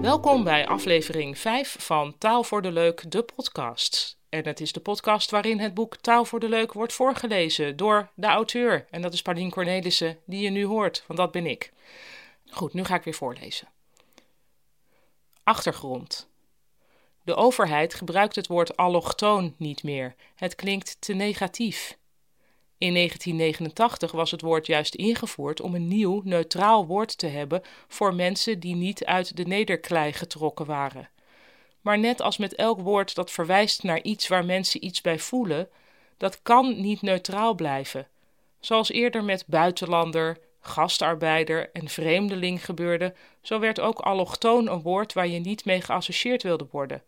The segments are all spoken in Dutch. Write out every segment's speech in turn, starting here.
Welkom bij aflevering 5 van Taal voor de Leuk, de podcast. En het is de podcast waarin het boek Taal voor de Leuk wordt voorgelezen door de auteur. En dat is Paulien Cornelissen, die je nu hoort, want dat ben ik. Goed, nu ga ik weer voorlezen. Achtergrond. De overheid gebruikt het woord allochtoon niet meer. Het klinkt te negatief. In 1989 was het woord juist ingevoerd om een nieuw, neutraal woord te hebben voor mensen die niet uit de nederklei getrokken waren. Maar net als met elk woord dat verwijst naar iets waar mensen iets bij voelen, dat kan niet neutraal blijven. Zoals eerder met buitenlander, gastarbeider en vreemdeling gebeurde, zo werd ook allochtoon een woord waar je niet mee geassocieerd wilde worden.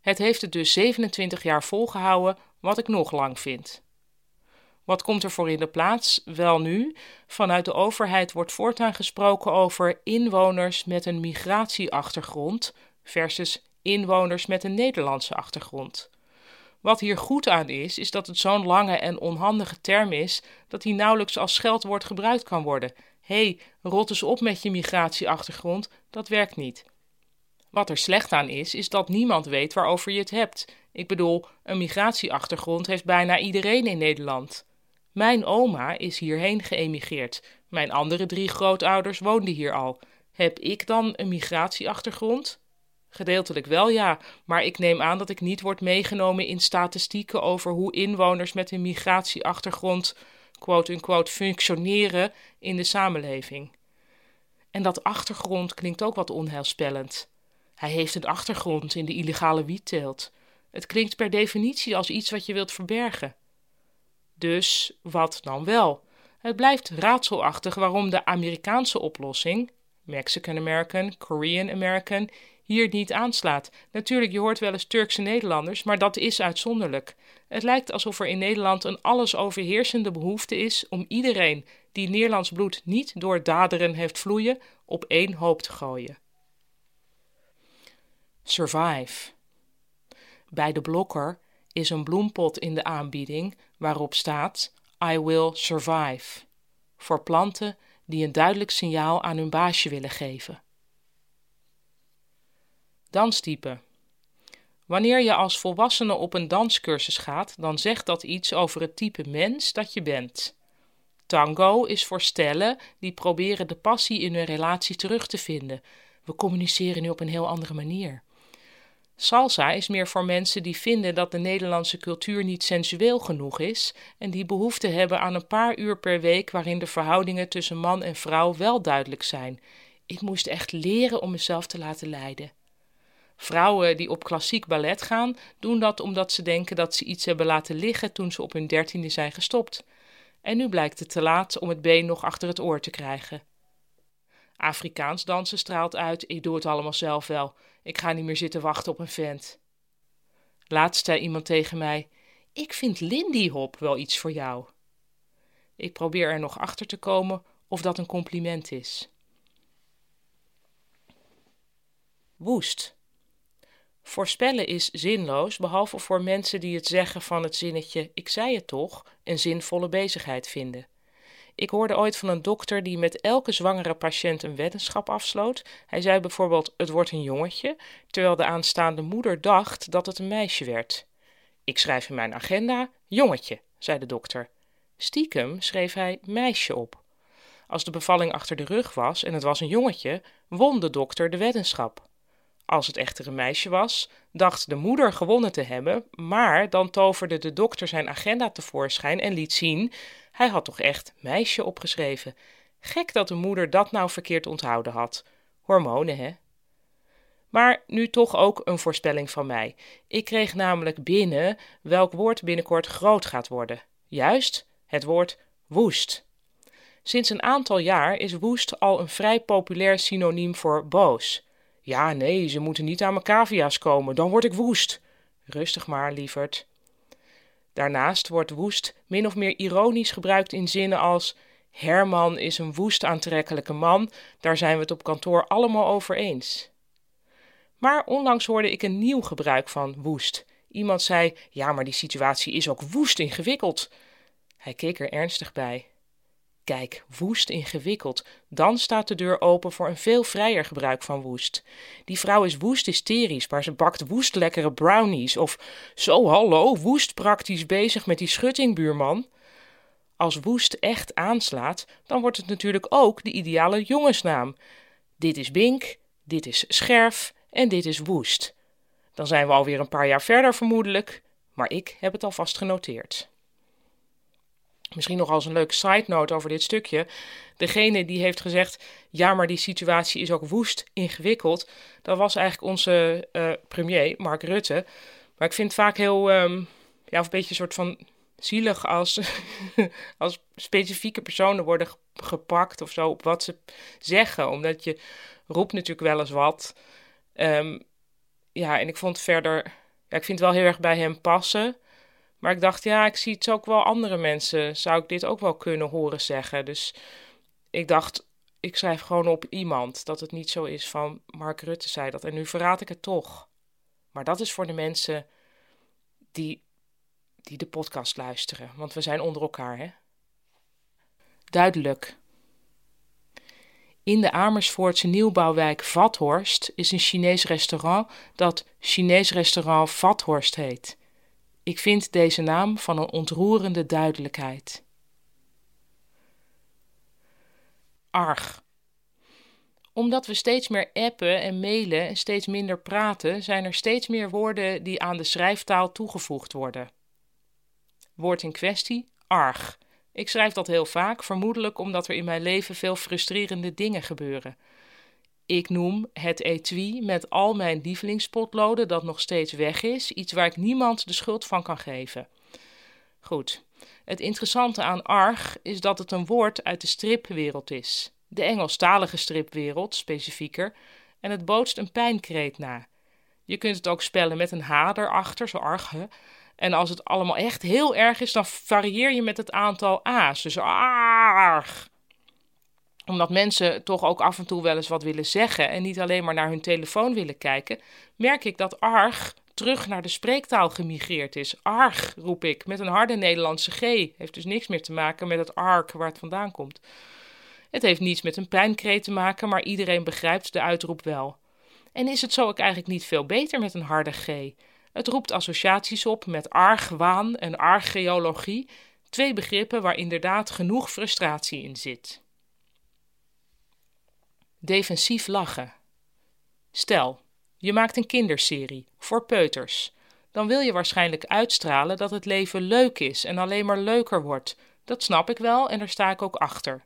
Het heeft het dus 27 jaar volgehouden, wat ik nog lang vind. Wat komt er voor in de plaats? Wel nu, vanuit de overheid wordt voortaan gesproken over inwoners met een migratieachtergrond versus inwoners met een Nederlandse achtergrond. Wat hier goed aan is, is dat het zo'n lange en onhandige term is dat hij nauwelijks als scheldwoord gebruikt kan worden. Hé, hey, rot eens op met je migratieachtergrond, dat werkt niet. Wat er slecht aan is, is dat niemand weet waarover je het hebt. Ik bedoel, een migratieachtergrond heeft bijna iedereen in Nederland. Mijn oma is hierheen geëmigreerd. Mijn andere drie grootouders woonden hier al. Heb ik dan een migratieachtergrond? Gedeeltelijk wel ja, maar ik neem aan dat ik niet word meegenomen in statistieken over hoe inwoners met een migratieachtergrond quote-unquote functioneren in de samenleving. En dat achtergrond klinkt ook wat onheilspellend. Hij heeft een achtergrond in de illegale wietteelt. Het klinkt per definitie als iets wat je wilt verbergen. Dus wat dan wel? Het blijft raadselachtig waarom de Amerikaanse oplossing, Mexican American, Korean American, hier niet aanslaat. Natuurlijk, je hoort wel eens Turkse Nederlanders, maar dat is uitzonderlijk. Het lijkt alsof er in Nederland een alles overheersende behoefte is om iedereen die Nederlands bloed niet door daderen heeft vloeien, op één hoop te gooien. Survive. Bij de blokker is een bloempot in de aanbieding waarop staat I will survive. Voor planten die een duidelijk signaal aan hun baasje willen geven. Danstype. Wanneer je als volwassene op een danscursus gaat, dan zegt dat iets over het type mens dat je bent. Tango is voor stellen die proberen de passie in hun relatie terug te vinden. We communiceren nu op een heel andere manier. Salsa is meer voor mensen die vinden dat de Nederlandse cultuur niet sensueel genoeg is en die behoefte hebben aan een paar uur per week waarin de verhoudingen tussen man en vrouw wel duidelijk zijn. Ik moest echt leren om mezelf te laten leiden. Vrouwen die op klassiek ballet gaan, doen dat omdat ze denken dat ze iets hebben laten liggen toen ze op hun dertiende zijn gestopt. En nu blijkt het te laat om het been nog achter het oor te krijgen. Afrikaans dansen straalt uit: ik doe het allemaal zelf wel. Ik ga niet meer zitten wachten op een vent. Laatst zei iemand tegen mij: Ik vind Lindy Hop wel iets voor jou. Ik probeer er nog achter te komen of dat een compliment is. Woest. Voorspellen is zinloos, behalve voor mensen die het zeggen van het zinnetje ik zei het toch een zinvolle bezigheid vinden. Ik hoorde ooit van een dokter die met elke zwangere patiënt een weddenschap afsloot. Hij zei bijvoorbeeld: Het wordt een jongetje, terwijl de aanstaande moeder dacht dat het een meisje werd. Ik schrijf in mijn agenda: Jongetje, zei de dokter. Stiekem schreef hij meisje op. Als de bevalling achter de rug was en het was een jongetje, won de dokter de weddenschap. Als het echter een meisje was, dacht de moeder gewonnen te hebben, maar dan toverde de dokter zijn agenda tevoorschijn en liet zien: hij had toch echt meisje opgeschreven. Gek dat de moeder dat nou verkeerd onthouden had. Hormonen, hè? Maar nu toch ook een voorspelling van mij. Ik kreeg namelijk binnen welk woord binnenkort groot gaat worden. Juist, het woord woest. Sinds een aantal jaar is woest al een vrij populair synoniem voor boos. Ja, nee, ze moeten niet aan mijn cavia's komen, dan word ik woest. Rustig maar, lieverd. Daarnaast wordt woest min of meer ironisch gebruikt in zinnen als Herman is een woest aantrekkelijke man, daar zijn we het op kantoor allemaal over eens. Maar onlangs hoorde ik een nieuw gebruik van woest. Iemand zei: Ja, maar die situatie is ook woest ingewikkeld. Hij keek er ernstig bij. Kijk, woest ingewikkeld. Dan staat de deur open voor een veel vrijer gebruik van woest. Die vrouw is woest hysterisch, maar ze bakt woest lekkere brownies. Of zo, hallo, woest praktisch bezig met die schuttingbuurman. Als woest echt aanslaat, dan wordt het natuurlijk ook de ideale jongensnaam. Dit is Bink, dit is Scherf en dit is Woest. Dan zijn we alweer een paar jaar verder vermoedelijk, maar ik heb het alvast genoteerd. Misschien nog als een leuke side note over dit stukje. Degene die heeft gezegd: ja, maar die situatie is ook woest ingewikkeld. Dat was eigenlijk onze uh, premier, Mark Rutte. Maar ik vind het vaak heel, um, ja, of een beetje een soort van zielig als, als specifieke personen worden gepakt of zo op wat ze zeggen. Omdat je roept natuurlijk wel eens wat. Um, ja, en ik vond verder, ja, ik vind het wel heel erg bij hem passen. Maar ik dacht, ja, ik zie het ook wel andere mensen. Zou ik dit ook wel kunnen horen zeggen? Dus ik dacht, ik schrijf gewoon op iemand dat het niet zo is van Mark Rutte zei dat. En nu verraad ik het toch. Maar dat is voor de mensen die, die de podcast luisteren. Want we zijn onder elkaar, hè? Duidelijk. In de Amersfoortse nieuwbouwwijk Vathorst is een Chinees restaurant dat Chinees restaurant Vathorst heet. Ik vind deze naam van een ontroerende duidelijkheid. Arg. Omdat we steeds meer appen en mailen en steeds minder praten, zijn er steeds meer woorden die aan de schrijftaal toegevoegd worden. Woord in kwestie: arg. Ik schrijf dat heel vaak, vermoedelijk omdat er in mijn leven veel frustrerende dingen gebeuren. Ik noem het etui met al mijn lievelingspotloden dat nog steeds weg is, iets waar ik niemand de schuld van kan geven. Goed. Het interessante aan arg is dat het een woord uit de stripwereld is. De Engelstalige stripwereld, specifieker, en het bootst een pijnkreet na. Je kunt het ook spellen met een h erachter, zo arg, en als het allemaal echt heel erg is, dan varieer je met het aantal A's. Dus arg. Omdat mensen toch ook af en toe wel eens wat willen zeggen en niet alleen maar naar hun telefoon willen kijken, merk ik dat arg terug naar de spreektaal gemigreerd is. Arg, roep ik, met een harde Nederlandse G. Heeft dus niks meer te maken met het ark waar het vandaan komt. Het heeft niets met een pijnkreet te maken, maar iedereen begrijpt de uitroep wel. En is het zo ook eigenlijk niet veel beter met een harde G? Het roept associaties op met argwaan en archeologie, twee begrippen waar inderdaad genoeg frustratie in zit. Defensief lachen. Stel, je maakt een kinderserie voor peuters. Dan wil je waarschijnlijk uitstralen dat het leven leuk is en alleen maar leuker wordt. Dat snap ik wel en daar sta ik ook achter.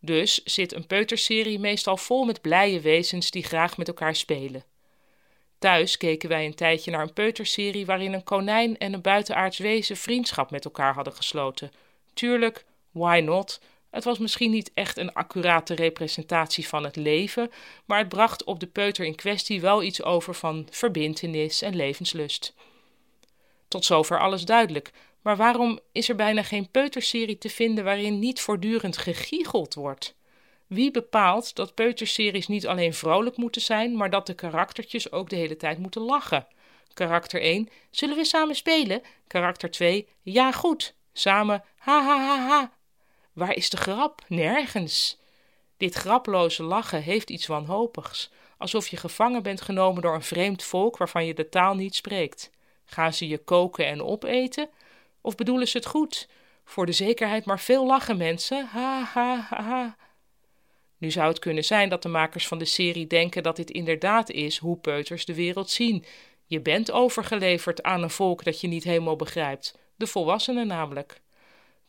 Dus zit een peuterserie meestal vol met blije wezens die graag met elkaar spelen. Thuis keken wij een tijdje naar een peuterserie waarin een konijn en een buitenaards wezen vriendschap met elkaar hadden gesloten. Tuurlijk, why not? Het was misschien niet echt een accurate representatie van het leven, maar het bracht op de peuter in kwestie wel iets over van verbintenis en levenslust. Tot zover alles duidelijk, maar waarom is er bijna geen peuterserie te vinden waarin niet voortdurend gegiegeld wordt? Wie bepaalt dat peuterseries niet alleen vrolijk moeten zijn, maar dat de karaktertjes ook de hele tijd moeten lachen? Karakter 1, zullen we samen spelen? Karakter 2, ja goed, samen, ha ha ha ha. Waar is de grap? Nergens. Dit graploze lachen heeft iets wanhopigs, alsof je gevangen bent genomen door een vreemd volk waarvan je de taal niet spreekt. Gaan ze je koken en opeten? Of bedoelen ze het goed? Voor de zekerheid maar veel lachen, mensen. Ha ha ha ha. Nu zou het kunnen zijn dat de makers van de serie denken dat dit inderdaad is hoe peuters de wereld zien. Je bent overgeleverd aan een volk dat je niet helemaal begrijpt, de volwassenen namelijk.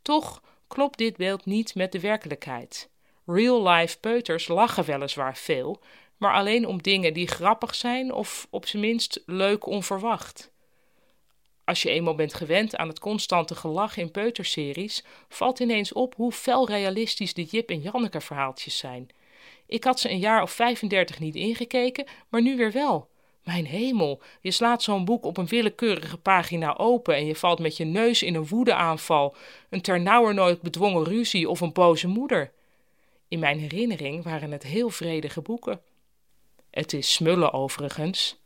Toch klopt dit beeld niet met de werkelijkheid. Real-life peuters lachen weliswaar veel, maar alleen om dingen die grappig zijn of op zijn minst leuk onverwacht. Als je eenmaal bent gewend aan het constante gelach in peuterseries, valt ineens op hoe fel realistisch de Jip en Janneke verhaaltjes zijn. Ik had ze een jaar of 35 niet ingekeken, maar nu weer wel. Mijn hemel, je slaat zo'n boek op een willekeurige pagina open en je valt met je neus in een woedeaanval, een ternauwernood bedwongen ruzie of een boze moeder. In mijn herinnering waren het heel vredige boeken. Het is smullen overigens,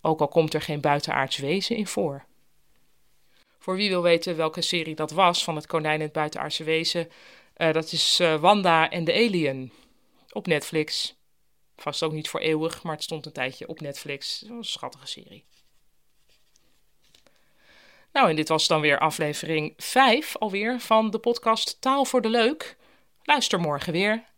ook al komt er geen buitenaards wezen in voor. Voor wie wil weten welke serie dat was van het konijn en het buitenaardse wezen, Uh, dat is uh, Wanda en de Alien op Netflix. Vast ook niet voor eeuwig, maar het stond een tijdje op Netflix. een schattige serie. Nou, en dit was dan weer aflevering 5 alweer van de podcast Taal voor de Leuk. Luister morgen weer.